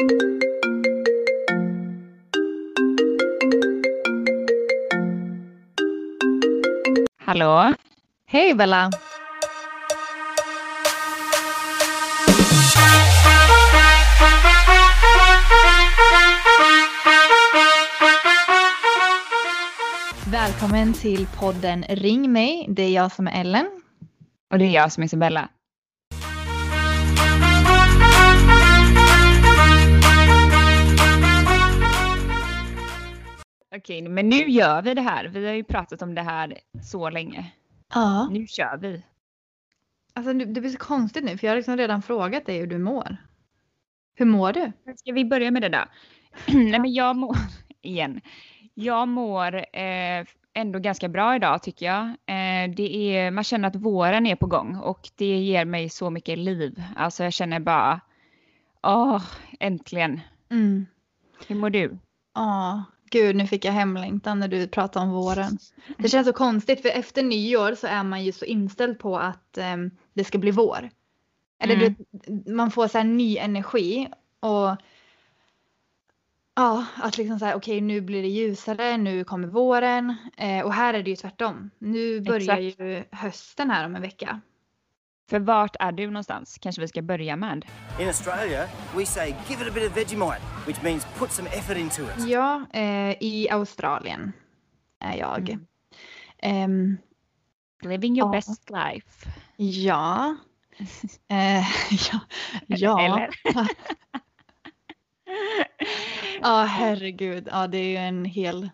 Hallå? Hej Bella! Välkommen till podden Ring mig. Det är jag som är Ellen. Och det är jag som är Isabella. Okej, men nu gör vi det här. Vi har ju pratat om det här så länge. Ja. Nu kör vi. Alltså det blir så konstigt nu för jag har liksom redan frågat dig hur du mår. Hur mår du? Ska vi börja med det då? Nej men jag mår, igen. Jag mår eh, ändå ganska bra idag tycker jag. Eh, det är, man känner att våren är på gång och det ger mig så mycket liv. Alltså jag känner bara, åh, äntligen. Mm. Hur mår du? Ja, gud nu fick jag hemlängtan när du pratade om våren. Det känns så konstigt för efter nyår så är man ju så inställd på att ehm, det ska bli vår. Eller Mm. du, man får så här ny energi och ja, att liksom så här okej nu blir det ljusare, nu kommer våren eh, och här är det ju tvärtom. Nu börjar Exakt. ju hösten här om en vecka. För vart är du någonstans? Kanske vi ska börja med. In Australia, we say give it a bit of Vegemite, which means put some effort into it. Ja, eh, i Australien är jag. Mm. Ehm, Living your Ja. best life. Ja. Eh, ja. ja. Eller? Ja, herregud. Ja, det är ju en hel...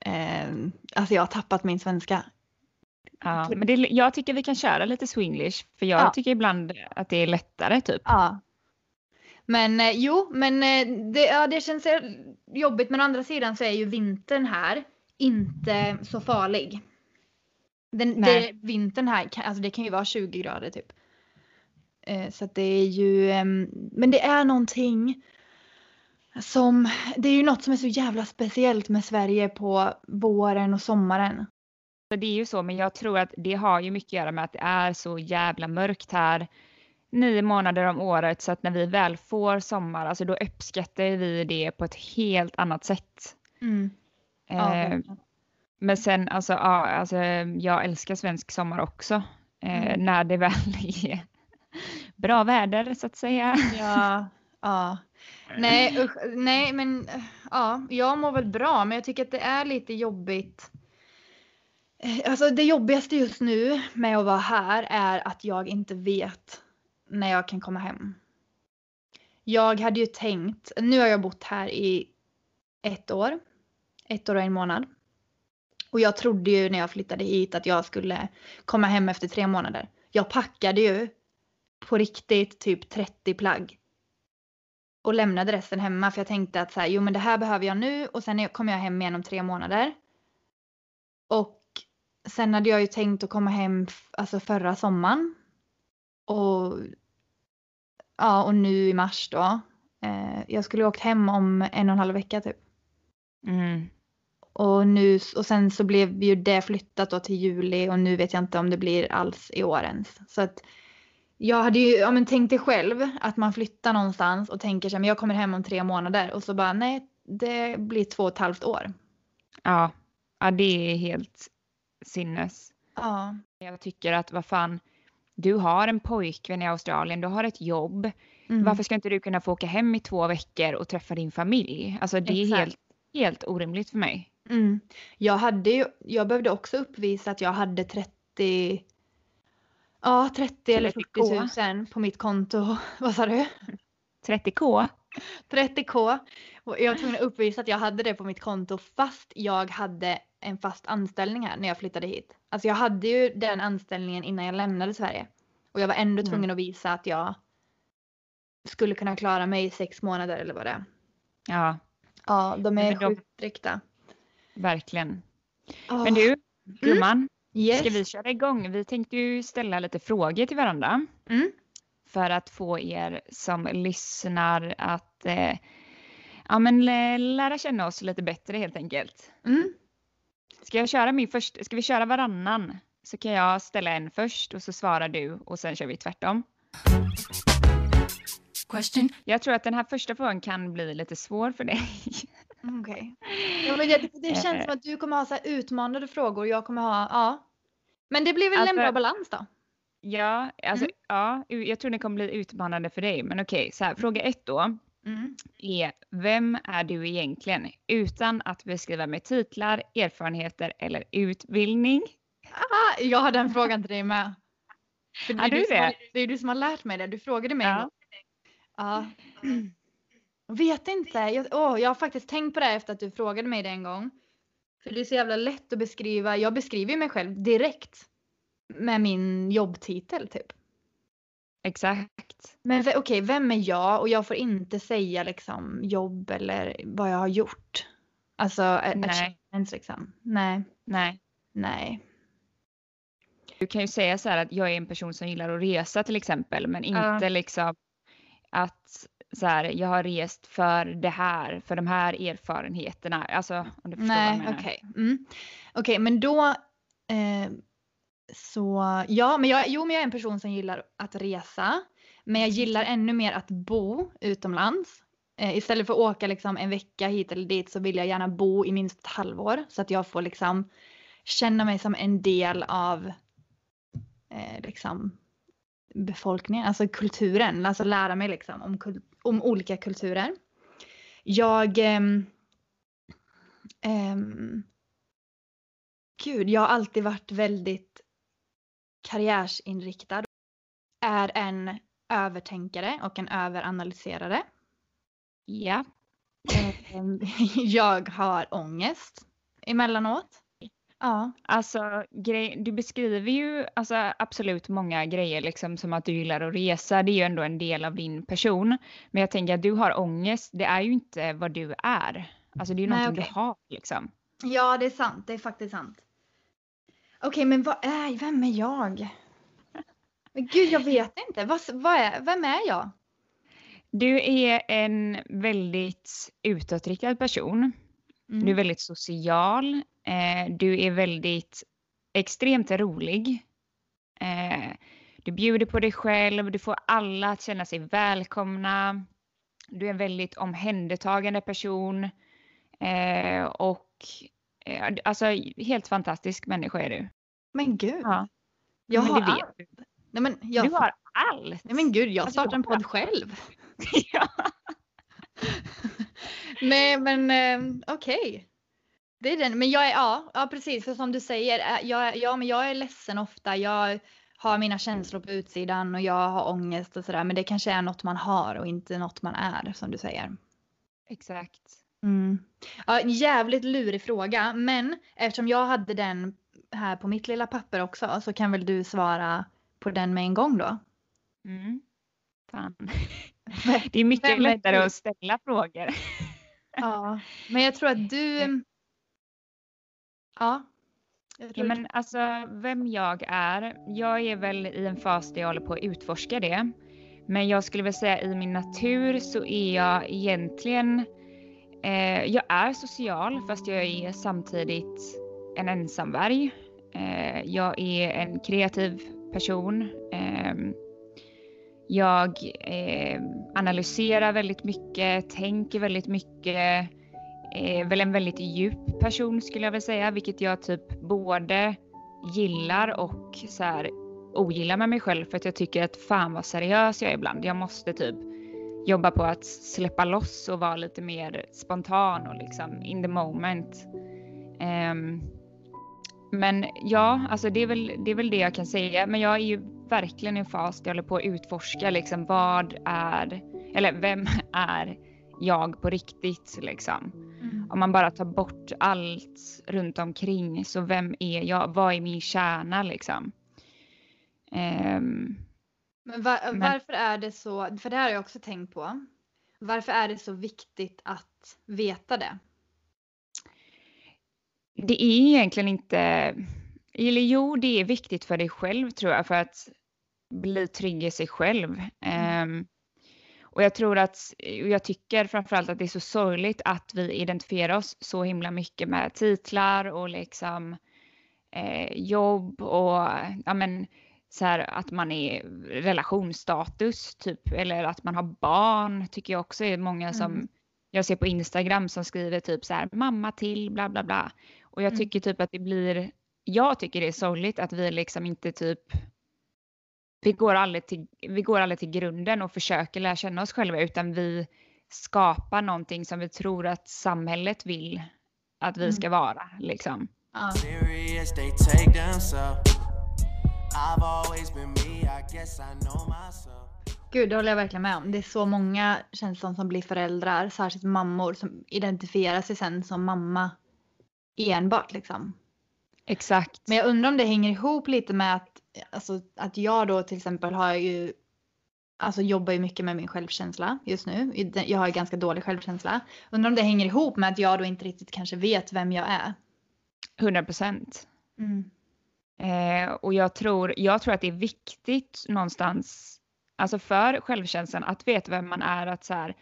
Eh, alltså jag har tappat min svenska. Ja, men det, jag tycker vi kan köra lite swinglish för jag Ja. tycker ibland att det är lättare typ. Ja. Men eh, jo, men eh, det, ja, det känns jobbigt. Men å andra sidan så är ju vintern här inte så farlig. Den, det, vintern här, kan, alltså det kan ju vara 20 grader typ. Eh, så att det är ju, ehm, men det är någonting som, det är ju något som är så jävla speciellt med Sverige på våren och sommaren. Så det är ju så, men jag tror att det har ju mycket att göra med att det är så jävla mörkt här nio månader om året så att när vi väl får sommar, alltså då uppskattar vi det på ett helt annat sätt. Ja, Eh, men sen alltså, ja, alltså, jag älskar svensk sommar också. Eh, Mm. När det väl är bra väder så att säga. Ja, ja. Nej, usch, nej men ja, jag mår väl bra men jag tycker att det är lite jobbigt. Eh, alltså det jobbigaste just nu med att vara här är att jag inte vet när jag kan komma hem. Jag hade ju tänkt, nu har jag bott här i ett år, ett år och en månad. Och jag trodde ju när jag flyttade hit att jag skulle komma hem efter tre månader. Jag packade ju på riktigt typ 30 plagg. Och lämnade resten hemma för jag tänkte att så här, jo men det här behöver jag nu och sen kommer jag hem igen om tre månader. Och sen hade jag ju tänkt att komma hem alltså förra sommaren. Och ja, och nu i mars då. Eh, jag skulle åkt hem om en och en halv vecka typ. Mm. Och, nu, och sen så blev ju det flyttat då till juli och nu vet jag inte om det blir alls i år ens. Så att jag hade ju, ja men tänk dig själv att man flyttar någonstans och tänker sig men jag kommer hem om tre månader och så bara nej det blir två och ett halvt år. Ja. ja, det är helt sinnes. Ja. Jag tycker att vad fan, du har en pojkvän i Australien, du har ett jobb. Mm. Varför ska inte du kunna få åka hem i två veckor och träffa din familj? Alltså det är Exakt. helt, helt orimligt för mig. Mm. Jag hade ju, jag behövde också uppvisa att jag hade 30 Ja, 30 eller 30K. 40 000 på mitt konto. Vad sa du? 30k? 30k. Och jag var tvungen att uppvisa att jag hade det på mitt konto fast jag hade en fast anställning här när jag flyttade hit. Alltså jag hade ju den anställningen innan jag lämnade Sverige. Och jag var ändå Mm. tvungen att visa att jag skulle kunna klara mig i sex månader eller vad det är. Ja, Ja, de är de- sjukt strikta. verkligen. Oh, Men du, gumman, yes. ska vi köra igång? Vi tänkte ju ställa lite frågor till varandra. Mm. För att få er som lyssnar att eh, ja, men, lä- lära känna oss lite bättre helt enkelt. Mm. Ska jag köra min först? Ska vi köra varannan? Så kan jag ställa en först och så svarar du och sen kör vi tvärtom. question. Jag tror att den här första frågan kan bli lite svår för dig. Okej. Ja, men det, det känns Eh. som att du kommer ha så utmanande frågor och jag kommer ha, ja. Men det blir väl Alltså- en bra balans då? Ja, alltså, Mm. ja, jag tror det kommer bli utmanande för dig. Men okej, så här, fråga ett då Mm. är vem är du egentligen? Utan att beskriva med titlar, erfarenheter eller utbildning. Ah, jag har den frågan till dig med. För det, Har är du du som har, det? det är du som har lärt mig det. Du frågade mig. Ja. Ja. Vet inte. Jag, åh, jag har faktiskt tänkt på det efter att du frågade mig det en gång. För det är så jävla lätt att beskriva. Jag beskriver mig själv direkt. Med min jobbtitel typ. Exakt. Men okej, vem är jag? Och jag får inte säga liksom jobb eller vad jag har gjort. Alltså achievements liksom. Nej, Nej. nej. Du kan ju säga så här att jag är en person som gillar att resa till exempel, men inte liksom att så här, jag har rest för det här, för de här erfarenheterna. Alltså om du förstår vad jag Nej, menar. okej. Mm. Okej, men då eh, så ja, men jag, jo, men jag är en person som gillar att resa. Men jag gillar ännu mer att bo utomlands. Eh, istället för att åka liksom en vecka hit eller dit så vill jag gärna bo i minst ett halvår så att jag får liksom känna mig som en del av eh, liksom befolkningen, alltså kulturen, alltså lära mig liksom om, kul- om olika kulturer. Jag ehm, ehm, Gud, jag har alltid varit väldigt karriärsinriktad. Är en övertänkare och en överanalyserare. Ja. Ehm, jag har ångest emellanåt. Ja. Alltså, grej, du beskriver ju alltså, absolut många grejer liksom som att du gillar att resa. Det är ju ändå en del av din person. Men jag tänker att du har ångest. Det är ju inte vad du är. Alltså det är ju Nej, någonting okej. du har liksom. ja, det är sant. Det är faktiskt sant. Okej, men vad är, vem är jag? Men gud, jag vet inte. Vad, vad är, vem är jag? Du är en väldigt utåtriktad person. Mm. Du är väldigt social. Eh, du är väldigt extremt rolig. Eh, du bjuder på dig själv. Du får alla att känna sig välkomna. Du är en väldigt omhändertagande person. Eh, och alltså helt fantastisk människa är du. Men gud. Ja, jag men har det vet allt. Nej, men jag, Du har allt. Nej men gud, jag Alltså, startar en du- podd själv. ja. Nej men eh, okej. Det är den. Men jag är, ja, ja precis, för som du säger, eh, jag, ja, men jag är ledsen ofta. Jag har mina känslor på utsidan och jag har ångest och sådär. Men det kanske är något man har och inte något man är som du säger. Exakt. Mm. Ja, en jävligt lurig fråga, men eftersom jag hade den här på mitt lilla papper också så kan väl du svara på den med en gång då? Mm. Fan. Det är mycket Vem lättare att ställa frågor. Ja, men jag tror att du... Ja. Ja, men alltså vem jag är. Jag är väl i en fas där jag håller på att utforska det. Men jag skulle väl säga i min natur så är jag egentligen, eh, jag är social fast jag är samtidigt en ensamvarg. Eh, jag är en kreativ person. Eh, jag eh, analyserar väldigt mycket, tänker väldigt mycket. Är väl en väldigt djup person skulle jag väl säga, vilket jag typ både gillar och så här ogillar med mig själv för att jag tycker att fan vad seriös jag är ibland. Jag måste typ jobba på att släppa loss och vara lite mer spontan och liksom in the moment. Ehm, men ja, alltså det är, väl, det är väl det jag kan säga. Men jag är ju verkligen i en fas där jag håller på att utforska liksom vad är, eller vem är jag på riktigt liksom. Mm. Om man bara tar bort allt runt omkring så vem är jag? Vad är min kärna liksom? Ehm, Men, va- Men- varför är det så, för det här har jag också tänkt på. Varför är det så viktigt att veta det? det är egentligen inte, eller jo det är viktigt för dig själv tror jag för att bli trygg i sig själv. Ehm, och jag tror att, och jag tycker framförallt att det är så sorgligt att vi identifierar oss så himla mycket med titlar och liksom eh, jobb och ja men så här att man är relationsstatus typ eller att man har barn tycker jag också är många som Mm. jag ser på Instagram som skriver typ så här mamma till bla bla bla. Och jag Mm. tycker typ att det blir, jag tycker det är sorgligt att vi liksom inte typ vi går aldrig till, vi går aldrig till grunden och försöker lära känna oss själva utan vi skapar någonting som vi tror att samhället vill att vi Mm. ska vara liksom. Ja. I've always been me, I guess I know myself. Gud, det håller jag verkligen med om. Det är så många känns som, som blir föräldrar, särskilt mammor som identifierar sig sen som mamma enbart liksom. Exakt. Men jag undrar om det hänger ihop lite med att, alltså, att jag då till exempel har ju Alltså jobbar ju mycket med min självkänsla just nu. Jag har ganska dålig självkänsla. Undrar om det hänger ihop med att jag då inte riktigt kanske vet vem jag är. 100 procent. Mm. Eh, och jag tror, jag tror att det är viktigt någonstans, alltså för självkänslan att veta vem man är. Att så här,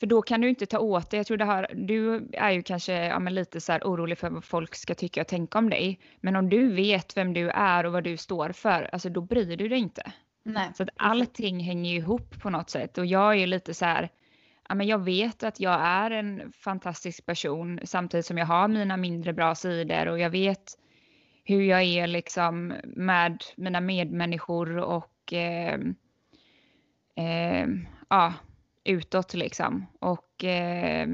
för då kan du inte ta åt dig. Jag tror det här, du är ju kanske ja, men lite så orolig för vad folk ska tycka och tänka om dig. Men om du vet vem du är och vad du står för, alltså då bryr du dig inte. Nej. Så att allting hänger ihop på något sätt. Och jag är ju lite så här, ja, men jag vet att jag är en fantastisk person samtidigt som jag har mina mindre bra sidor och jag vet hur jag är liksom med mina medmänniskor och eh, eh, ja, utåt liksom. Och eh,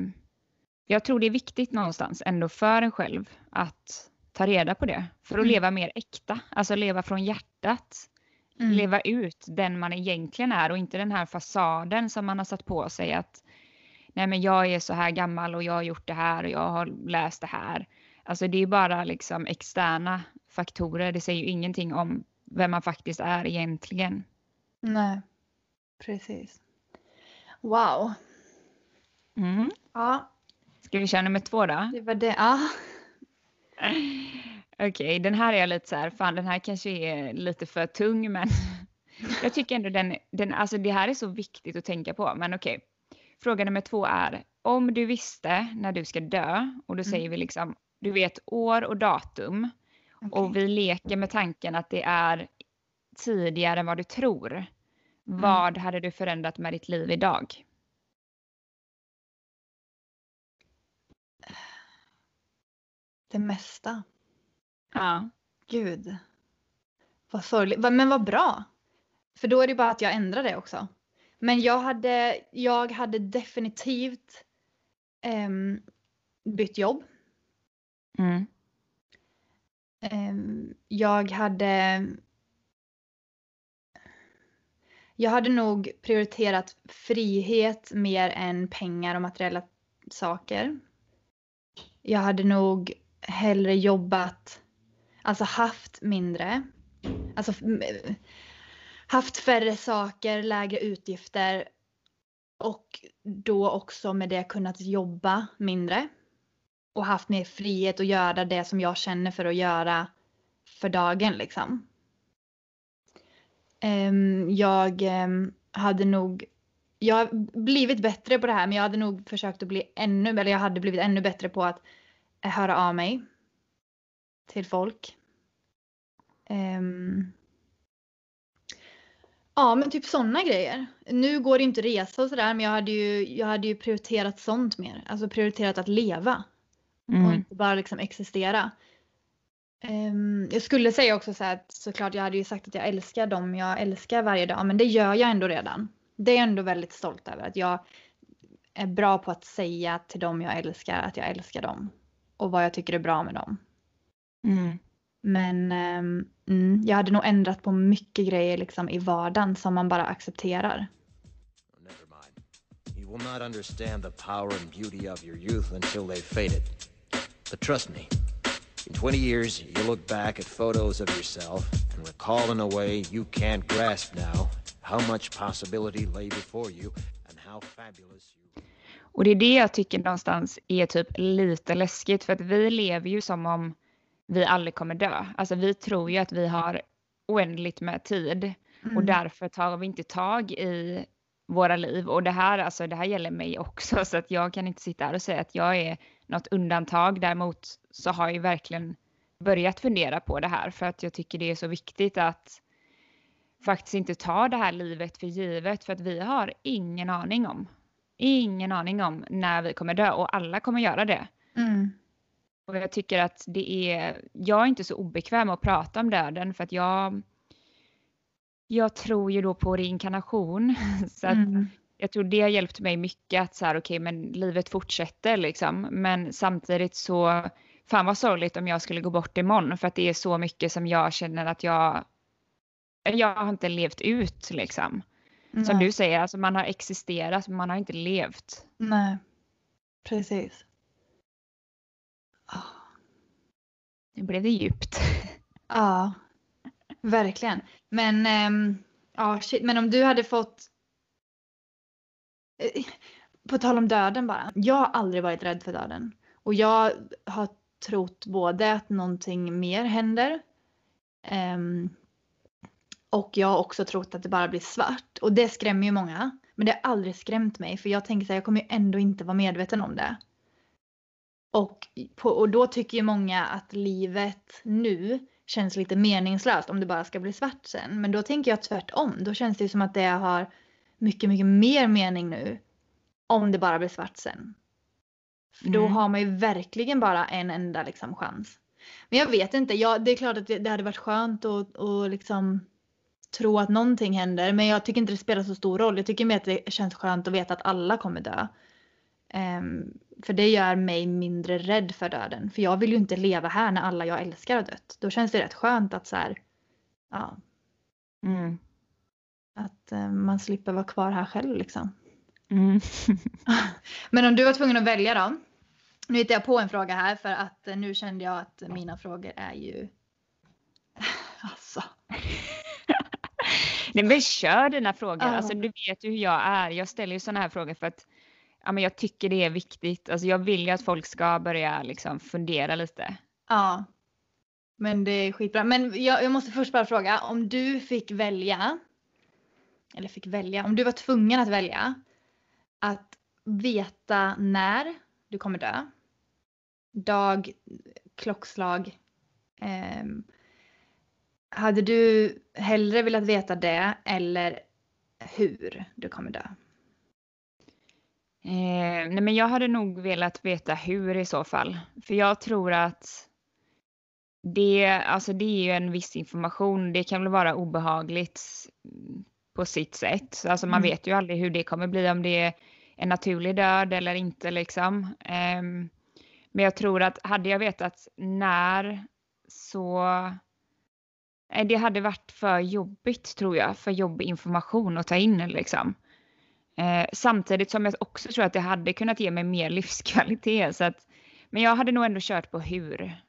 jag tror det är viktigt någonstans ändå för en själv att ta reda på det. För att Mm. leva mer äkta, alltså leva från hjärtat Mm. leva ut den man egentligen är och inte den här fasaden som man har satt på sig att nej men jag är så här gammal och jag har gjort det här och jag har läst det här. Alltså det är bara liksom externa faktorer. Det säger ju ingenting om vem man faktiskt är egentligen. Nej. Precis. Wow. Mm. Ja, Ska vi köra nummer två då? det var det. Ja. Okej, den här är jag lite så här, fan den här kanske är lite för tung men jag tycker ändå den, den, alltså det här är så viktigt att tänka på. Men okej, fråga nummer två är om du visste när du ska dö och då säger vi liksom, du vet år och datum Okej. och vi leker med tanken att det är tidigare än vad du tror. Vad hade du förändrat med ditt liv idag? Det mesta. Ja. Gud. Vad sorgligt. Men vad bra. För då är det bara att jag ändrar det också. Men jag hade, jag hade definitivt ehm, bytt jobb. Mm. Ehm, jag hade jag hade nog prioriterat frihet mer än pengar och materiella saker. Jag hade nog hellre jobbat, alltså haft mindre. Alltså haft färre saker, lägre utgifter och då också med det kunnat jobba mindre. Och haft mer frihet att göra det som jag känner för att göra för dagen liksom. Ehm, jag ehm, hade nog, jag har blivit bättre på det här men jag hade nog försökt att bli ännu, eller jag hade blivit ännu bättre på att eh, höra av mig till folk. Ehm, ja men typ sådana grejer. Nu går det inte att resa och sådär men jag hade, ju, jag hade ju prioriterat sånt mer. Alltså prioriterat att leva och Mm. inte bara liksom existera. Ehm, jag skulle säga också så här att såklart jag hade ju sagt att jag älskar dem jag älskar varje dag men det gör jag ändå redan. Det är jag ändå väldigt stolt över att jag är bra på att säga till dem jag älskar att jag älskar dem och vad jag tycker är bra med dem. Mm. Men ehm, mm, jag hade nog ändrat på mycket grejer liksom i vardagen som man bara accepterar. Oh, never mind. You will not understand the power and beauty of your youth until they've faded. But trust me, in 20 years, you'll look back at photos of yourself and recall in a way you can't grasp now how much possibility lay before you and how fabulous you Och det är det jag tycker någonstans är typ lite läskigt för att vi lever ju som om vi aldrig kommer dö. Alltså vi tror ju att vi har oändligt med tid. Och därför tar vi inte tag i våra liv och det här, alltså det här gäller mig också så att jag kan inte sitta här och säga att jag är något undantag. Däremot så har jag verkligen börjat fundera på det här för att jag tycker det är så viktigt att faktiskt inte ta det här livet för givet för att vi har ingen aning om. Ingen aning om när vi kommer dö och alla kommer göra det. Mm. Och jag tycker att det är, jag är inte så obekväm att prata om döden för att jag, jag tror ju då på reinkarnation. Så att Mm. jag tror det har hjälpt mig mycket att så här, okej, men livet fortsätter liksom. Men samtidigt så, fan vad sorgligt om jag skulle gå bort imorgon för att det är så mycket som jag känner att jag, jag har inte levt ut liksom. Som Nej. du säger, alltså man har existerat men man har inte levt. Nej, precis. Nu blev det djupt. Ja, verkligen. Men, ehm, ja, shit. Men om du hade fått... Eh, på tal om döden bara. Jag har aldrig varit rädd för döden. Och jag har trott både att någonting mer händer. ehm, och jag har också trott att det bara blir svart. Och det skrämmer ju många. Men det har aldrig skrämt mig. För jag tänker så här, jag kommer ju ändå inte vara medveten om det. Och, på, och då tycker ju många att livet nu känns lite meningslöst om det bara ska bli svart sen. Men då tänker jag tvärtom. Då känns det som att det har mycket, mycket mer mening nu. Om det bara blir svart sen. För då Mm. har man ju verkligen bara en enda liksom, chans. Men jag vet inte. Ja, det är klart att det, det hade varit skönt att och liksom tro att någonting händer. Men jag tycker inte det spelar så stor roll. Jag tycker mer att det känns skönt att veta att alla kommer dö. Ehm, för det gör mig mindre rädd för döden. För jag vill ju inte leva här när alla jag älskar har dött. Då känns det rätt skönt att så här, ja, Mm. att eh, man slipper vara kvar här själv liksom. Mm. Men om du var tvungen att välja då? Nu hittar jag på en fråga här för att eh, nu kände jag att mina frågor är ju... Alltså. Nej men kör dina frågor. Ja. Alltså, du vet ju hur jag är. Jag ställer ju sådana här frågor för att ja, men jag tycker det är viktigt. Alltså, jag vill ju att folk ska börja liksom, fundera lite. Ja. Men det är skitbra. Men jag, jag måste först bara fråga. Om du fick välja. Eller fick välja. Om du var tvungen att välja. Att veta när du kommer dö. Dag, klockslag. ehm, hade du hellre velat veta det eller hur du kommer dö? Eh, nej men jag hade nog velat veta hur i så fall. För jag tror att det, alltså det är ju en viss information. Det kan väl vara obehagligt på sitt sätt. Alltså man Mm. vet ju aldrig hur det kommer bli om det är en naturlig död eller inte liksom. Ehm, men jag tror att hade jag vetat när så Nej, det hade varit för jobbigt tror jag, för jobbig information att ta in liksom. Eh, samtidigt som jag också tror att det hade kunnat ge mig mer livskvalitet. Så att, men jag hade nog ändå kört på hur.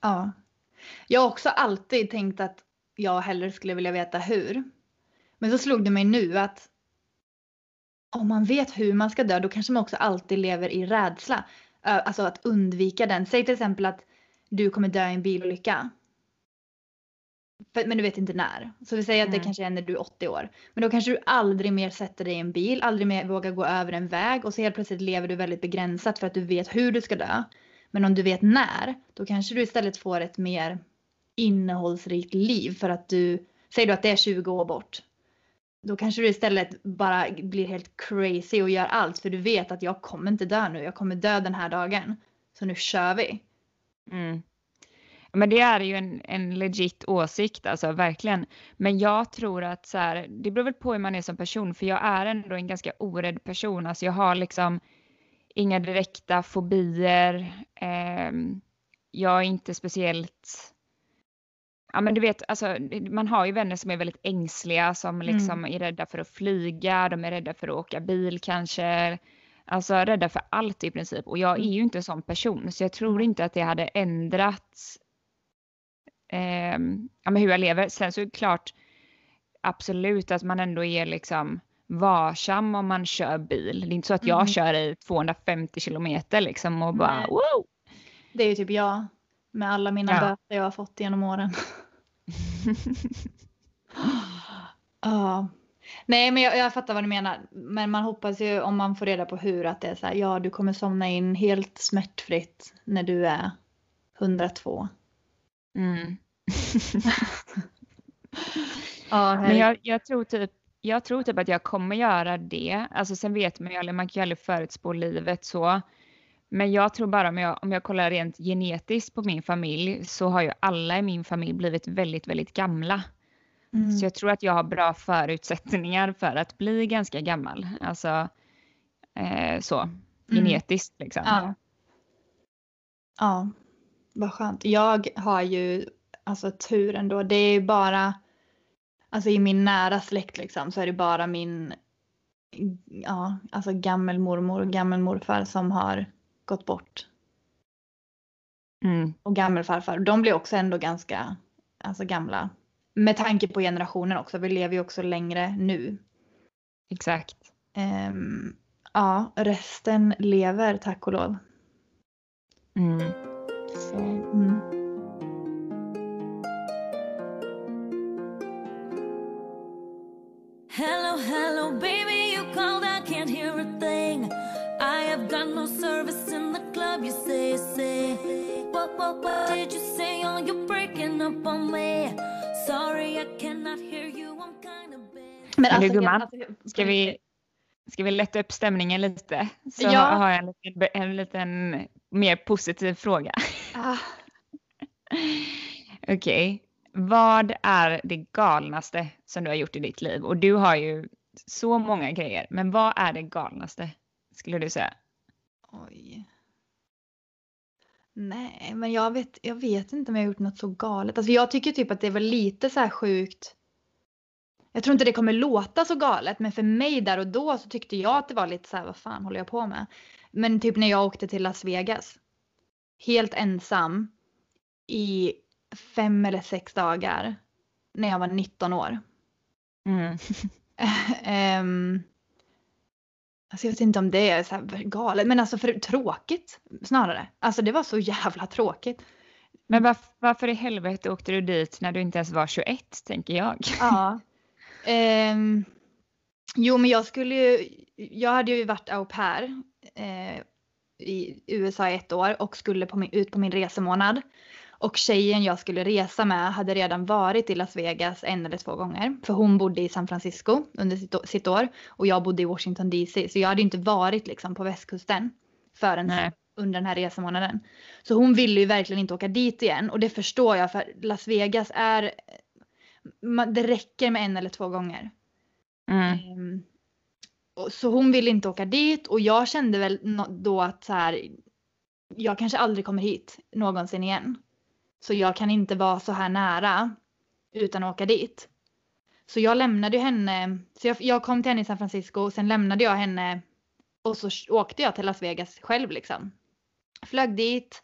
Ja. Jag har också alltid tänkt att jag hellre skulle vilja veta hur. Men så slog det mig nu att om man vet hur man ska dö då kanske man också alltid lever i rädsla. Alltså att undvika den. Säg till exempel att du kommer dö i en bilolycka. För- Men du vet inte när. Så vi säger att det Mm. kanske är när du är 80 år. Men då kanske du aldrig mer sätter dig i en bil, aldrig mer vågar gå över en väg och så helt plötsligt lever du väldigt begränsat för att du vet hur du ska dö. Men om du vet när, då kanske du istället får ett mer innehållsrikt liv för att du, säger du att det är 20 år bort. Då kanske du istället bara blir helt crazy och gör allt för du vet att jag kommer inte dö nu, jag kommer dö den här dagen. Så nu kör vi. Mm. Men det är ju en, en legit åsikt, alltså verkligen. Men jag tror att så här, det beror väl på hur man är som person, för jag är ändå en ganska orädd person. Alltså jag har liksom inga direkta fobier. ehm, jag är inte speciellt Ja men du vet, alltså, man har ju vänner som är väldigt ängsliga, som liksom är rädda för att flyga, de är rädda för att åka bil kanske. Alltså rädda för allt i princip. Och jag är ju inte en sån person, så jag tror inte att det hade ändrat ehm, ja, men hur jag lever. Sen så är det klart absolut att man ändå är liksom varsam om man kör bil. Det är inte så att jag Mm. kör i 250 kilometer liksom och bara Nej. wow. Det är ju typ jag. Med alla mina Ja. böter jag har fått genom åren. Ja. Nej men jag, jag fattar vad du menar. Men man hoppas ju om man får reda på hur att det är så här, ja du kommer somna in helt smärtfritt när du är 102. Mm. Men jag, jag, tror typ, jag tror typ att jag kommer göra det. Alltså sen vet man ju aldrig, man kan ju aldrig förutspå livet så. Men jag tror bara om jag, om jag kollar rent genetiskt på min familj så har ju alla i min familj blivit väldigt, väldigt gamla. Mm. Så jag tror att jag har bra förutsättningar för att bli ganska gammal. Alltså eh, så, genetiskt liksom. Mm. Ja. Ja, vad skönt. Jag har ju alltså tur ändå. Det är ju bara, alltså i min nära släkt liksom så är det bara min, ja, alltså gammelmormor och gammelmorfar som har gått bort. Mm. Och gammelfarfar. De blir också ändå ganska, alltså gamla. Med tanke på generationen också. Vi lever ju också längre nu. Exakt. Ehm, ja, resten lever tack och lov. Mm. Så, mm. Hello, hello, baby, you called, I can't hear a thing. I have got no service in the club, you say, say. What, what, what did you say? Oh, you're breaking up on me. Sorry, I cannot hear you, I'm kind of bad. Men du, jag- gumman, alltså, Ska vi, ska vi lätta upp stämningen lite? Så Ja. har jag en liten, en liten mer positiv fråga. Ah, Okej. Vad är det galnaste som du har gjort i ditt liv? Och du har ju så många grejer. Men vad är det galnaste skulle du säga? oj. Nej, men jag vet, jag vet inte om jag har gjort något så galet. Alltså jag tycker typ att det var lite så här sjukt. Jag tror inte det kommer låta så galet, men för mig där och då så tyckte jag att det var lite så här, vad fan håller jag på med? Men typ när jag åkte till Las Vegas. Helt ensam. I fem eller sex dagar. När jag var 19 år. Mm. Ehm, alltså jag vet inte om det är så här galet, men alltså för tråkigt snarare. Alltså det var så jävla tråkigt. Men varför, varför i helvete åkte du dit när du inte ens var 21, tänker jag? Ja. Ehm, jo, men jag skulle ju, jag hade ju varit au pair eh, i USA i ett år och skulle på min, ut på min resemånad. Och tjejen jag skulle resa med hade redan varit i Las Vegas en eller två gånger. För hon bodde i San Francisco under sitt, år och jag bodde i Washington DC. Så jag hade inte varit liksom på västkusten förrän Nej. under den här resemånaden. Så hon ville ju verkligen inte åka dit igen och det förstår jag för Las Vegas är det räcker med en eller två gånger. Mm. Och så hon ville inte åka dit och jag kände väl då att så här, jag kanske aldrig kommer hit någonsin igen. Så jag kan inte vara så här nära utan att åka dit. Så jag lämnade ju henne, så jag, jag kom till henne i San Francisco och sen lämnade jag henne och så åkte jag till Las Vegas själv liksom. Flög dit,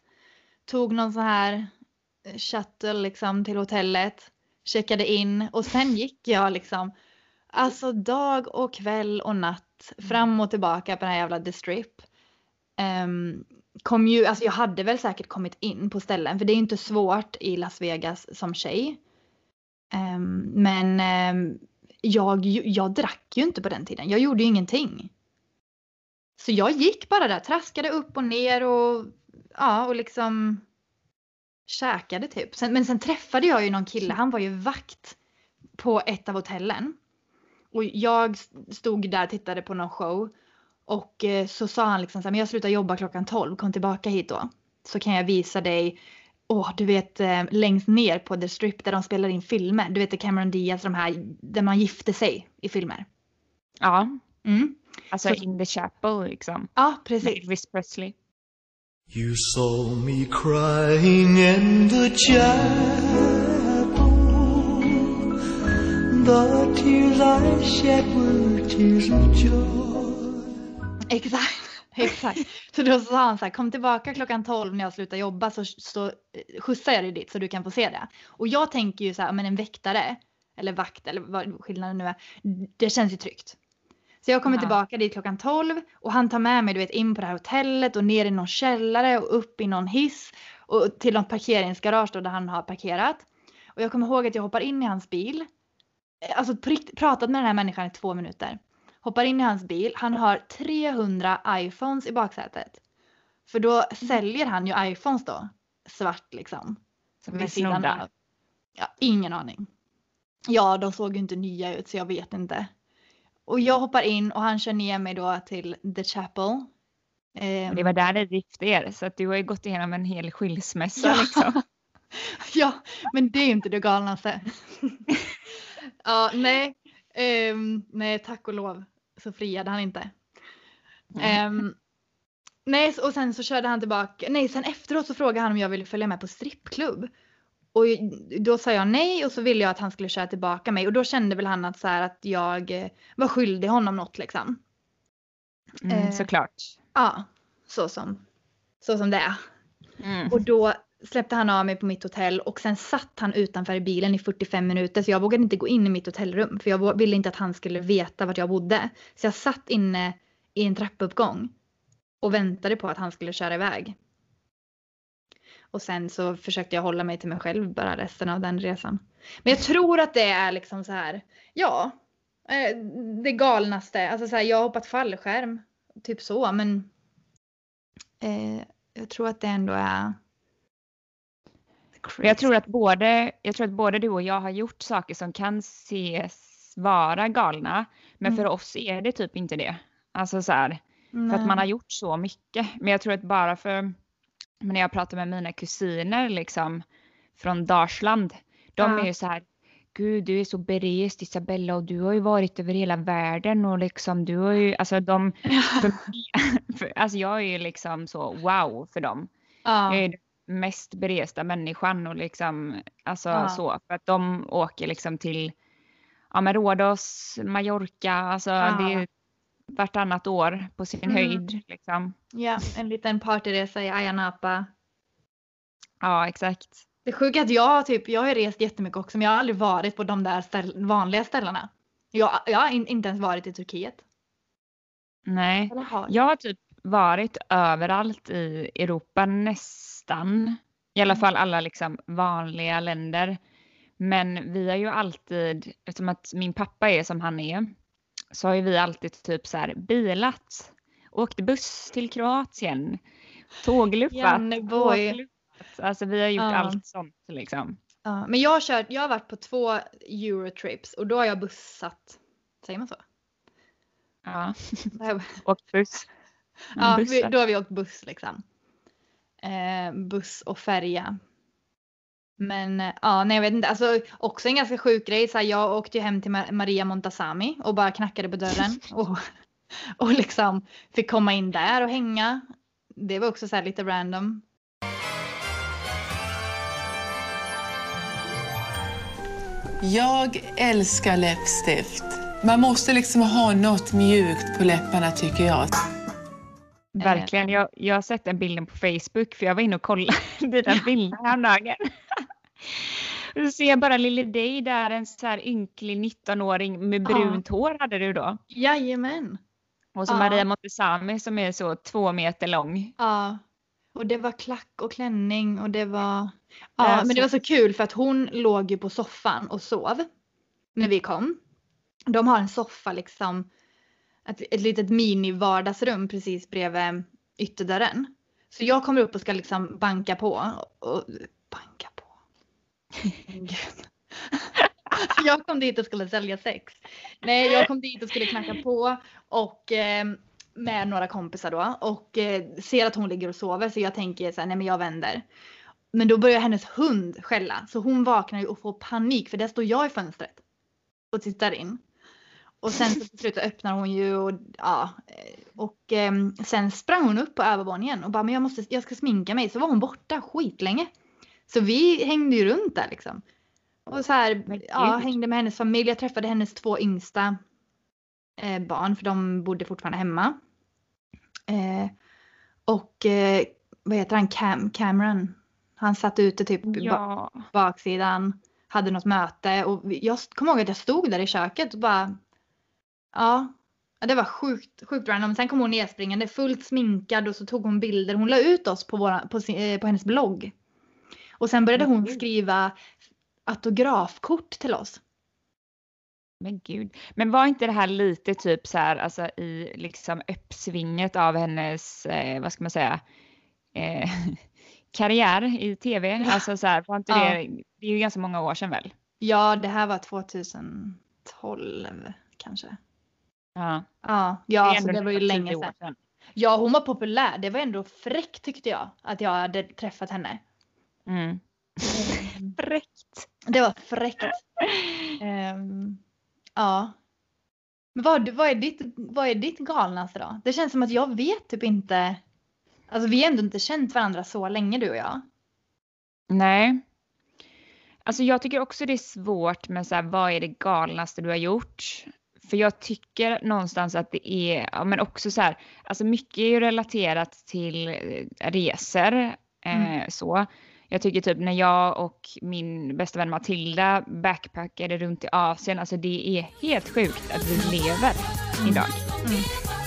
tog någon sån här eh, shuttle liksom till hotellet, checkade in och sen gick jag liksom Alltså dag och kväll och natt fram och tillbaka på den här jävla The Strip. Um, ehm, kom ju, alltså jag hade väl säkert kommit in på ställen för det är inte svårt i Las Vegas som tjej. Um, men um, jag, jag drack ju inte på den tiden. Jag gjorde ju ingenting. Så jag gick bara där, traskade upp och ner och ja och liksom käkade typ. Sen, men sen träffade jag ju någon kille, han var ju vakt på ett av hotellen. Och jag stod där och tittade på någon show. Och eh, så sa han liksom så här, men jag slutar jobba klockan 12, kom tillbaka hit då. Så kan jag visa dig, åh du vet eh, längst ner på The Strip där de spelar in filmer. Du vet Cameron Diaz, de här där man gifte sig i filmer. Ja, Mm. alltså Så- in the chapel liksom. Ja, precis. Elvis Presley. You saw me crying in the chapel. The tears I shed were tears of joy. Exakt. Exakt. Så då sa han så här, kom tillbaka klockan 12 när jag slutar jobba så, så eh, skjutsar jag dig dit så du kan få se det. Och jag tänker ju så här, men en väktare eller vakt eller vad skillnaden nu är, det känns ju tryggt. Så jag kommer tillbaka dit klockan 12 och han tar med mig du vet in på det här hotellet och ner i någon källare och upp i någon hiss och till något parkeringsgarage då där han har parkerat. Och jag kommer ihåg att jag hoppar in i hans bil. Eh, Alltså pratat med den här människan i två minuter. Hoppar in i hans bil. Han har 300 iPhones i baksätet. För då säljer han ju iPhones då. Svart liksom. Som Med sidan av. Ja, ingen aning. Ja, de såg ju inte nya ut så jag vet inte. Och jag hoppar in och han kör ner mig då till The Chapel. Ehm, Och det var där det gifte er. Så att du har ju gått igenom en hel skilsmässa Ja. liksom. Ja, men det är ju inte det galnaste. ja, nej. Ehm, nej, tack och lov så friade han inte. Ehm, nej, och sen så körde han tillbaka. Nej, sen efteråt så frågade han om jag ville följa med på strippklubb. Och då sa jag nej och så ville jag att han skulle köra tillbaka mig och då kände väl han att så här att jag eh, var skyldig honom något liksom. Mm, Eh. såklart. Ja, så som, så som det är. Mm. Och då släppte han av mig på mitt hotell och sen satt han utanför i bilen i 45 minuter så jag vågade inte gå in i mitt hotellrum för jag ville inte att han skulle veta vart jag bodde. Så jag satt inne i en trappuppgång och väntade på att han skulle köra iväg. Och sen så försökte jag hålla mig till mig själv bara resten av den resan. Men jag tror att det är liksom så här, ja, eh, det galnaste. Alltså så här, jag har hoppat fallskärm, typ så, men eh, jag tror att det ändå är men Jag tror, att både, jag tror att både du och jag har gjort saker som kan ses vara galna. Men Mm. för oss är det typ inte det. Alltså så här, för att man har gjort så mycket. Men jag tror att bara för, men när jag pratar med mina kusiner liksom från Dalsland. De Ja. är ju så här, gud du är så berest Isabella och du har ju varit över hela världen och liksom du har ju, alltså de, för, för, alltså jag är ju liksom så wow för dem. Ja. Jag är den mest beresta människan och liksom, alltså Ja. så. För att de åker liksom till, ja men Rhodos, Mallorca, alltså Ja. det är vartannat år på sin Mm. höjd liksom. Ja, en liten partyresa i Ayia Napa. Ja exakt. Det sjuka är att jag typ, jag har rest jättemycket också men jag har aldrig varit på de där ställ, vanliga ställena. Jag, jag har in, inte ens varit i Turkiet. Nej. Jag har typ varit överallt i Europa nästan. I alla Mm. fall alla liksom vanliga länder. Men vi har ju alltid, eftersom att min pappa är som han är, så har ju vi alltid typ så här bilat. Åkt buss till Kroatien. Tåglufpat. Janneboy. tåglufpat. Alltså vi har gjort Ja. allt sånt liksom. Ja, men jag har, kört, jag har varit på två Eurotrips och då har jag bussat. Säger man så? Ja, åkt buss. Ja, vi, då har vi åkt buss liksom. Eh, buss och färja. Men eh, ja, nej jag vet inte. Alltså också en ganska sjuk grej. Så här, jag åkte ju hem till Ma- Maria Montazami och bara knackade på dörren. och, och liksom fick komma in där och hänga. Det var också så här lite random. Jag älskar läppstift. Man måste liksom ha något mjukt på läpparna tycker jag. Verkligen. Jag, jag har sett den bilden på Facebook för jag var inne och kollade dina bilder häromdagen. Så ser jag bara lille dig där, en så här ynklig 19-åring med Ja. brunt hår hade du då. Jajamän. Och så Ja. Maria Montazami som är så två meter lång. Ja. Och det var klack och klänning och det var... Ja, är men det var så kul för att hon låg ju på soffan och sov när vi kom. De har en soffa liksom, ett, ett litet mini vardagsrum precis bredvid ytterdörren. Så jag kommer upp och ska liksom banka på. Och, banka på? Jag kom dit och skulle sälja sex. Nej, jag kom dit och skulle knacka på och eh, med några kompisar då och eh, ser att hon ligger och sover så jag tänker så här, nej men jag vänder. Men då börjar hennes hund skälla så hon vaknar ju och får panik för där står jag i fönstret och tittar in. Och sen så till slut öppnar hon ju och ja. eh, Och ehm, sen sprang hon upp på övervåningen och bara men jag måste, jag ska sminka mig. Så var hon borta skitlänge. Så vi hängde ju runt där liksom. Och så här, ja, hängde med hennes familj. Jag träffade hennes två yngsta eh, barn för de bodde fortfarande hemma. Eh, och eh, vad heter han, Cam, Cameron. Han satt ute typ Ja. baksidan, hade något möte och jag kommer ihåg att jag stod där i köket och bara ja, ja det var sjukt, sjukt random. Sen kom hon nedspringande fullt sminkad och så tog hon bilder. Hon la ut oss på, våra, på, sin, eh, på hennes blogg. Och sen började hon skriva autografkort till oss. Men gud. Men var inte det här lite typ så här, alltså i liksom uppsvinget av hennes, eh, vad ska man säga, eh, karriär i tv? Alltså så här, var inte Ja. det, det är ju ganska många år sedan väl? Ja, det här var 2012 kanske. Ja, Ja, det ja alltså, det var ju nästan länge sedan. sedan. Ja, hon var populär. Det var ändå fräckt tyckte jag att jag hade träffat henne. Mm. Fräckt. Det var fräckt. Ehm, ja. Men vad, vad, är ditt, vad är ditt galnaste då? Det känns som att jag vet typ inte. Alltså vi har ändå inte känt varandra så länge du och jag. Nej. Alltså jag tycker också det är svårt med så här, vad är det galnaste du har gjort? För jag tycker någonstans att det är, ja men också så här, alltså mycket är ju relaterat till eh, resor. Eh, Mm. så. Jag tycker typ när jag och min bästa vän Matilda backpackade runt i Asien, alltså det är helt sjukt att vi lever idag. Mm.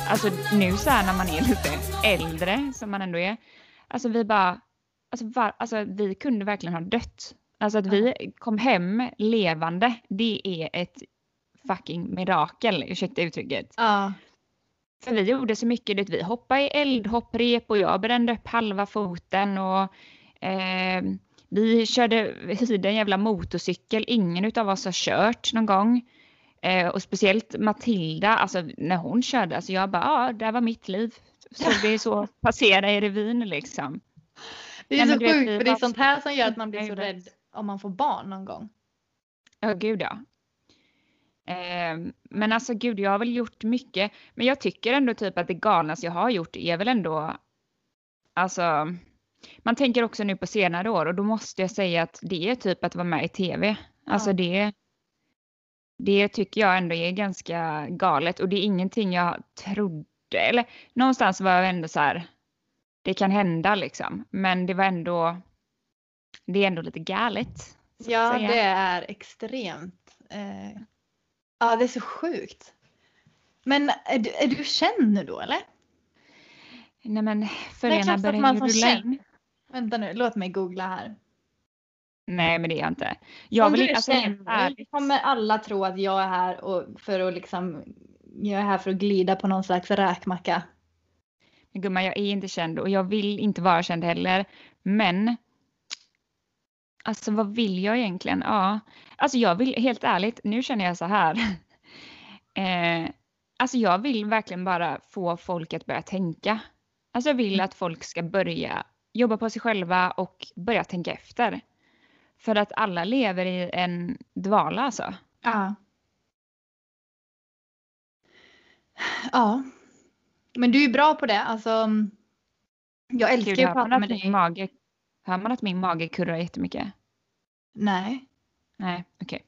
Alltså nu så här när man är lite äldre som man ändå är, alltså vi bara, alltså, var, alltså vi kunde verkligen ha dött. Alltså att vi kom hem levande, det är ett fucking mirakel, ursäkta uttrycket. Ja. För vi gjorde så mycket, vet, vi hoppade i eldhopprep och jag brände upp halva foten och eh, vi körde, hyrde en jävla motorcykel, ingen utav oss har kört någon gång. Eh, och speciellt Matilda, alltså när hon körde, alltså jag bara, ja, det här var mitt liv. Så det är så passera i revyn liksom. Det är Nej, så sjukt för det är sånt här som gör att man blir så rädd om man får barn någon gång. Ja, gud ja. Eh, men alltså gud, jag har väl gjort mycket. Men jag tycker ändå typ att det galnaste jag har gjort är väl ändå, alltså, man tänker också nu på senare år och då måste jag säga att det är typ att vara med i tv. Alltså Ja. det, det tycker jag ändå är ganska galet och det är ingenting jag trodde, eller någonstans var jag ändå så här, det kan hända liksom. Men det var ändå, det är ändå lite galet. Ja, det är extremt. Eh, ja, det är så sjukt. Men är du, är du känd nu då eller? Nej men följarna börjar ju rulla känd? in. Vänta nu, låt mig googla här. Nej men det är jag inte. Jag Om vill du är alltså känd, ärligt. kommer alla tro att jag är här och för att liksom jag är här för att glida på någon slags räkmacka. Men Gumman jag är inte känd och jag vill inte vara känd heller. Men Alltså vad vill jag egentligen? Ja, alltså jag vill helt ärligt, nu känner jag så här. eh, alltså jag vill verkligen bara få folk att börja tänka. Alltså jag vill att folk ska börja jobba på sig själva och börja tänka efter. För att alla lever i en dvala alltså. Ja. Ja. Men du är bra på det. Alltså, jag älskar ju att prata med dig. mage, hör man att min mage kurrar jättemycket? Nej. Nej, okej.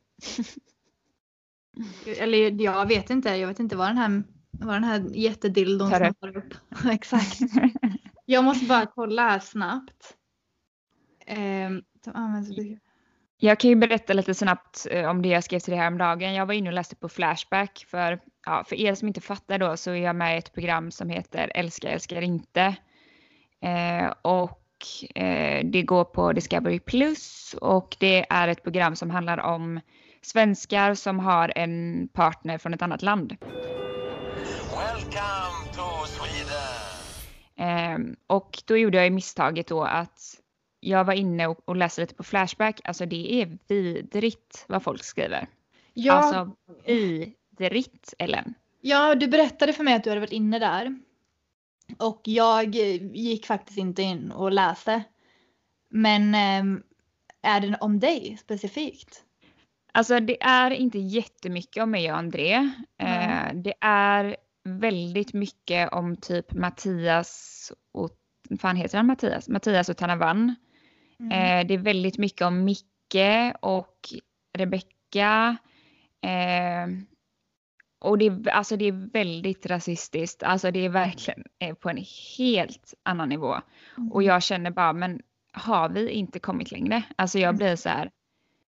Eller jag vet inte. Jag vet inte vad den här, vad den här jättedildon Tar upp. snappar upp. Exakt. Jag måste bara kolla här snabbt. Ehm, Jag kan ju berätta lite snabbt eh, om det jag skrev till dig häromdagen. Jag var inne och läste på Flashback. För, ja, för er som inte fattar då så är jag med i ett program som heter Älska, älskar inte. Eh, och eh, det går på Discovery Plus och det är ett program som handlar om svenskar som har en partner från ett annat land. Welcome to Sweden! Ehm, och då gjorde jag misstaget då att jag var inne och, och läste lite på Flashback. Alltså det är vidrigt vad folk skriver. Ja, Alltså vidrigt Ellen. ja, du berättade för mig att du hade varit inne där. Och jag eh, gick faktiskt inte in och läste. Men ehm, är det om dig specifikt? Alltså det är inte jättemycket om mig och André. Eh, det är väldigt mycket om typ Mattias och, fan heter han Mattias? Mattias och Tanavan. Mm. Eh, det är väldigt mycket om Micke och Rebecka. Eh, och det är, alltså det är väldigt rasistiskt. Alltså det är verkligen eh, på en helt annan nivå. Och jag känner bara, men har vi inte kommit längre? Alltså jag blir så här,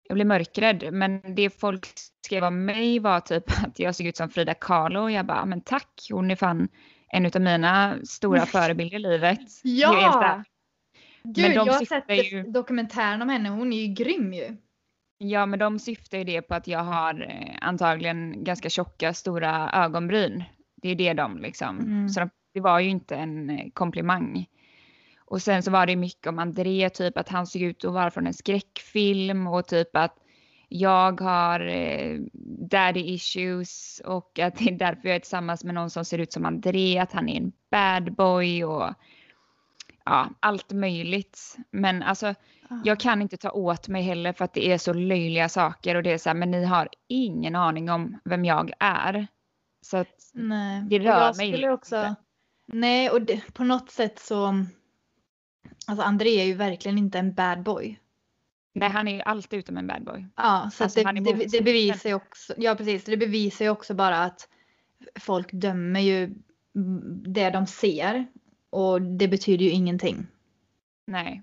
jag blir mörkrädd. Men det folk skrev om mig var typ att jag såg ut som Frida Kahlo. Och jag bara, men tack, hon är fan en av mina stora förebilder i livet. Ja! Gud, Men de jag har sett ju- dokumentären om henne. Hon är ju grym ju. Ja, men de syftar ju det på att jag har eh, antagligen ganska tjocka, stora ögonbryn. Det är det de liksom. Mm. Så de, det var ju inte en eh, komplimang. Och sen så var det mycket om André, typ att han såg ut att vara från en skräckfilm och typ att jag har eh, daddy issues och att det är därför jag är tillsammans med någon som ser ut som André, att han är en bad boy och ja, allt möjligt. Men alltså, jag kan inte ta åt mig heller för att det är så löjliga saker och det är så här, men ni har ingen aning om vem jag är. Så att Nej. det rör mig också, inte. Nej, och det, på något sätt så... Alltså André är ju verkligen inte en bad boy. Nej, han är ju allt utom en bad boy. Ja, så Alltså, det, det, det bevisar ju också, ja precis, det bevisar ju också bara att folk dömer ju det de ser och det betyder ju ingenting. Nej,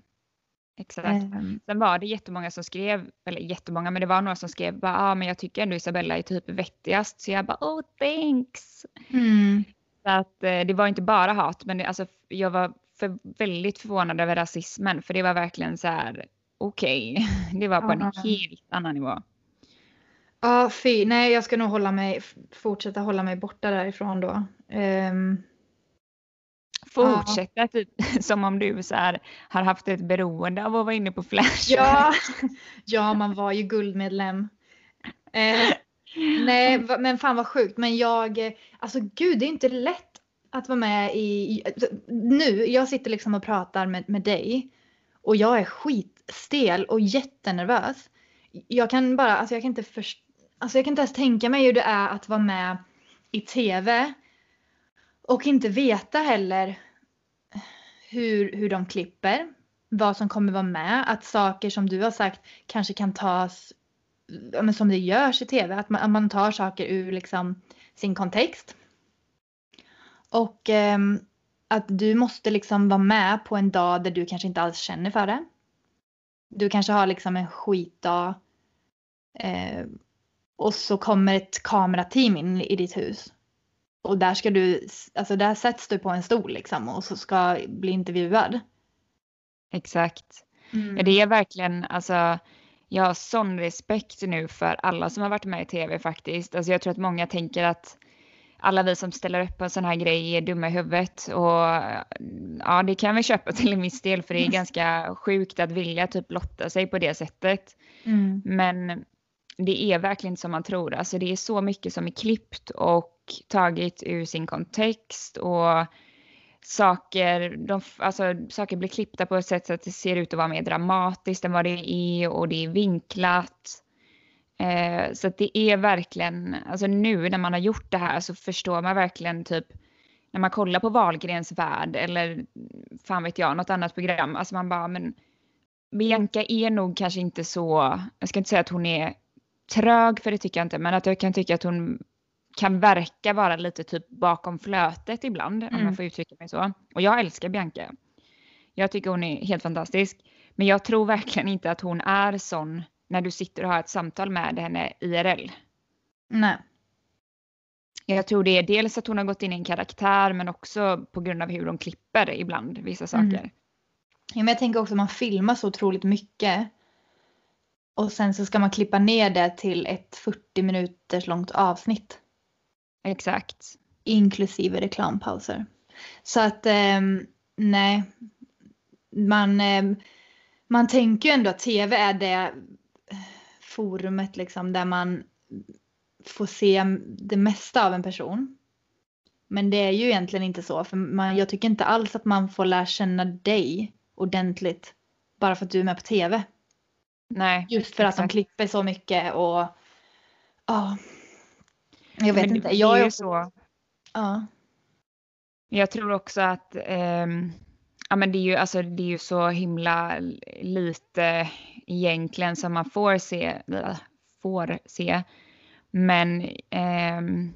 exakt. Ehm, Sen var det jättemånga som skrev, eller jättemånga, men det var några som skrev bara, ah, men jag tycker ändå Isabella är typ vettigast. Så jag bara, oh thanks. mm, Så att eh, det var inte bara hat, men det, alltså, jag var för, väldigt förvånad över rasismen, för det var verkligen så här, okej, det var på en Ja. helt annan nivå. Ja, fy, nej jag ska nog hålla mig, fortsätta hålla mig borta därifrån då. Ehm, Fortsätta typ som om du så här, har haft ett beroende av att vara inne på Flash. ja, ja, man var ju guldmedlem. Eh, nej, men fan vad sjukt. Men jag, alltså gud, det är inte lätt att vara med i, nu, jag sitter liksom och pratar med, med dig och jag är skitstel och jättenervös. Jag kan bara, alltså jag kan inte först, alltså jag kan inte ens tänka mig hur det är att vara med i tv och inte veta heller hur, hur de klipper, vad som kommer vara med, att saker som du har sagt kanske kan tas men som det görs i tv, att man, att man tar saker ur liksom sin kontext. Och eh, att du måste liksom vara med på en dag där du kanske inte alls känner för det. Du kanske har liksom en skitdag eh, och så kommer ett kamerateam in i ditt hus. Och där ska du, alltså där sätts du på en stol liksom och så ska bli intervjuad. Exakt. Mm. Ja, det är verkligen, alltså, jag har sån respekt nu för alla som har varit med i tv faktiskt. Alltså, jag tror att många tänker att alla vi som ställer upp på en sån här grej är dumma i huvudet. Och ja, det kan vi köpa till en viss del för det är ganska sjukt att vilja typ lotta sig på det sättet. Mm. Men det är verkligen som man tror. Alltså det är så mycket som är klippt och tagit ur sin kontext och saker, de, alltså, saker blir klippta på ett sätt så att det ser ut att vara mer dramatiskt än vad det är och det är vinklat. Eh, så att det är verkligen, alltså nu när man har gjort det här så förstår man verkligen typ när man kollar på Wahlgrens värld eller fan vet jag, något annat program. Alltså man bara, men Bianca är nog kanske inte så, jag ska inte säga att hon är trög för det tycker jag inte, men att jag kan tycka att hon kan verka vara lite typ bakom flötet ibland, om Mm. jag får uttrycka mig så. Och jag älskar Bianca. Jag tycker hon är helt fantastisk. Men jag tror verkligen inte att hon är sån när du sitter och har ett samtal med henne IRL. Nej. Jag tror det är dels att hon har gått in i en karaktär men också på grund av hur de klipper ibland vissa saker. Mm. Ja, men jag tänker också att man filmar så otroligt mycket. Och sen så ska man klippa ner det till ett 40 minuters långt avsnitt. Exakt. Inklusive reklampauser. Så att ehm, nej. Man, ehm, man tänker ju ändå att tv är det forumet liksom där man får se det mesta av en person. Men det är ju egentligen inte så. För man, jag tycker inte alls att man får lära känna dig ordentligt. Bara för att du är med på tv. Nej. Just för att de exakt. klipper så mycket och ja. Jag vet Men inte. Jag är också, så. ja. Jag tror också att ehm, ja, men det, är ju, alltså, det är ju så himla lite egentligen som man får se. äh, Får se. Men ehm,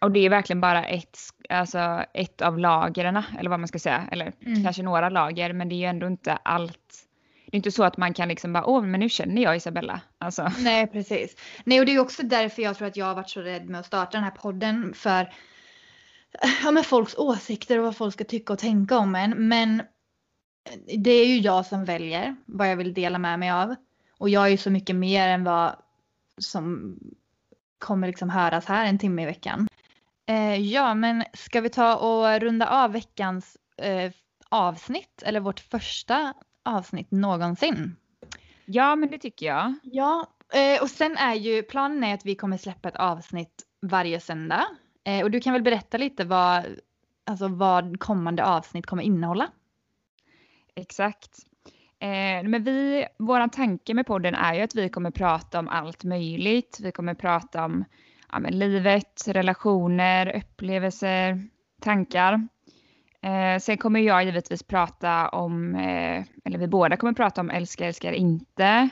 och det är verkligen bara ett, alltså, ett av lagren, eller vad man ska säga. Eller Mm. kanske några lager, men det är ju ändå inte allt. Det är inte så att man kan liksom bara, åh, men nu känner jag Isabella. Alltså, Nej, precis. Nej, och det är också därför jag tror att jag har varit så rädd med att starta den här podden. För ja, med folks åsikter och vad folk ska tycka och tänka om en. Men eh, det är ju jag som väljer vad jag vill dela med mig av. Och jag är ju så mycket mer än vad som kommer liksom höras här en timme i veckan. Eh, ja, men ska vi ta och runda av veckans eh, avsnitt, eller vårt första avsnitt någonsin. Ja, men det tycker jag. Ja, eh, och sen är ju planen är att vi kommer släppa ett avsnitt varje söndag. Eh, och du kan väl berätta lite vad, alltså vad kommande avsnitt kommer innehålla? Exakt. Eh, men vi, våran tanke med podden är ju att vi kommer prata om allt möjligt. Vi kommer prata om ja, livet, relationer, upplevelser, tankar. Eh, sen kommer jag givetvis prata om, eh, eller vi båda kommer prata om älskar, älskar inte.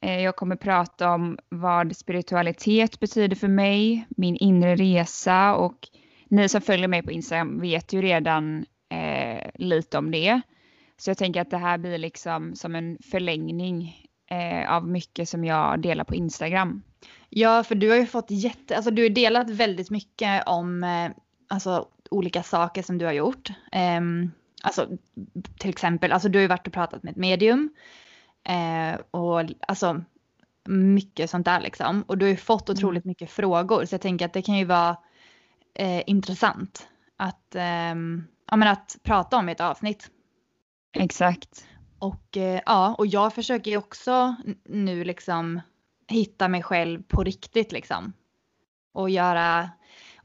Eh, jag kommer prata om vad spiritualitet betyder för mig, min inre resa och ni som följer mig på Instagram vet ju redan eh, lite om det. Så jag tänker att det här blir liksom som en förlängning eh, av mycket som jag delar på Instagram. Ja, för du har ju fått jätte, alltså du har delat väldigt mycket om eh, alltså, olika saker som du har gjort. Eh, alltså till exempel, alltså du har ju varit och pratat med ett medium. Eh, och alltså mycket sånt där liksom. Och du har ju fått otroligt mm. mycket frågor så jag tänker att det kan ju vara eh, intressant att, ehm, ja, men att prata om i ett avsnitt. Exakt. Och eh, ja, och jag försöker ju också nu liksom hitta mig själv på riktigt liksom. Och göra,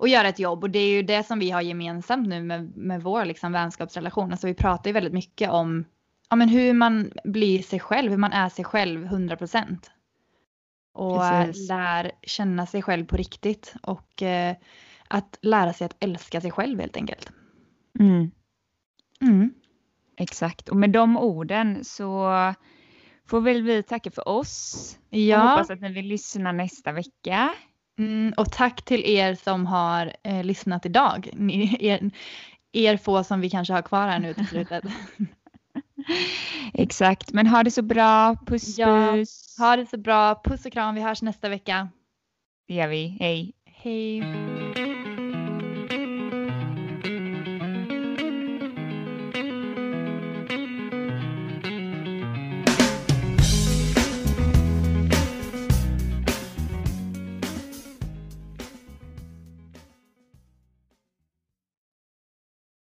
och göra ett jobb och det är ju det som vi har gemensamt nu med, med vår liksom vänskapsrelation. Alltså vi pratar ju väldigt mycket om ja, men hur man blir sig själv, hur man är sig själv 100 procent. Och Precis. lär känna sig själv på riktigt och eh, att lära sig att älska sig själv helt enkelt. Mm. Mm. Exakt, och med de orden så får väl vi tacka för oss. Ja. Och hoppas att ni vill lyssna nästa vecka. Mm, och tack till er som har eh, lyssnat idag. Ni, er, er få som vi kanske har kvar här nu till slutet. Exakt, men ha det så bra. Puss ja, puss. Ha det så bra. Puss och kram. Vi hörs nästa vecka. Det gör vi. Hej. Hej.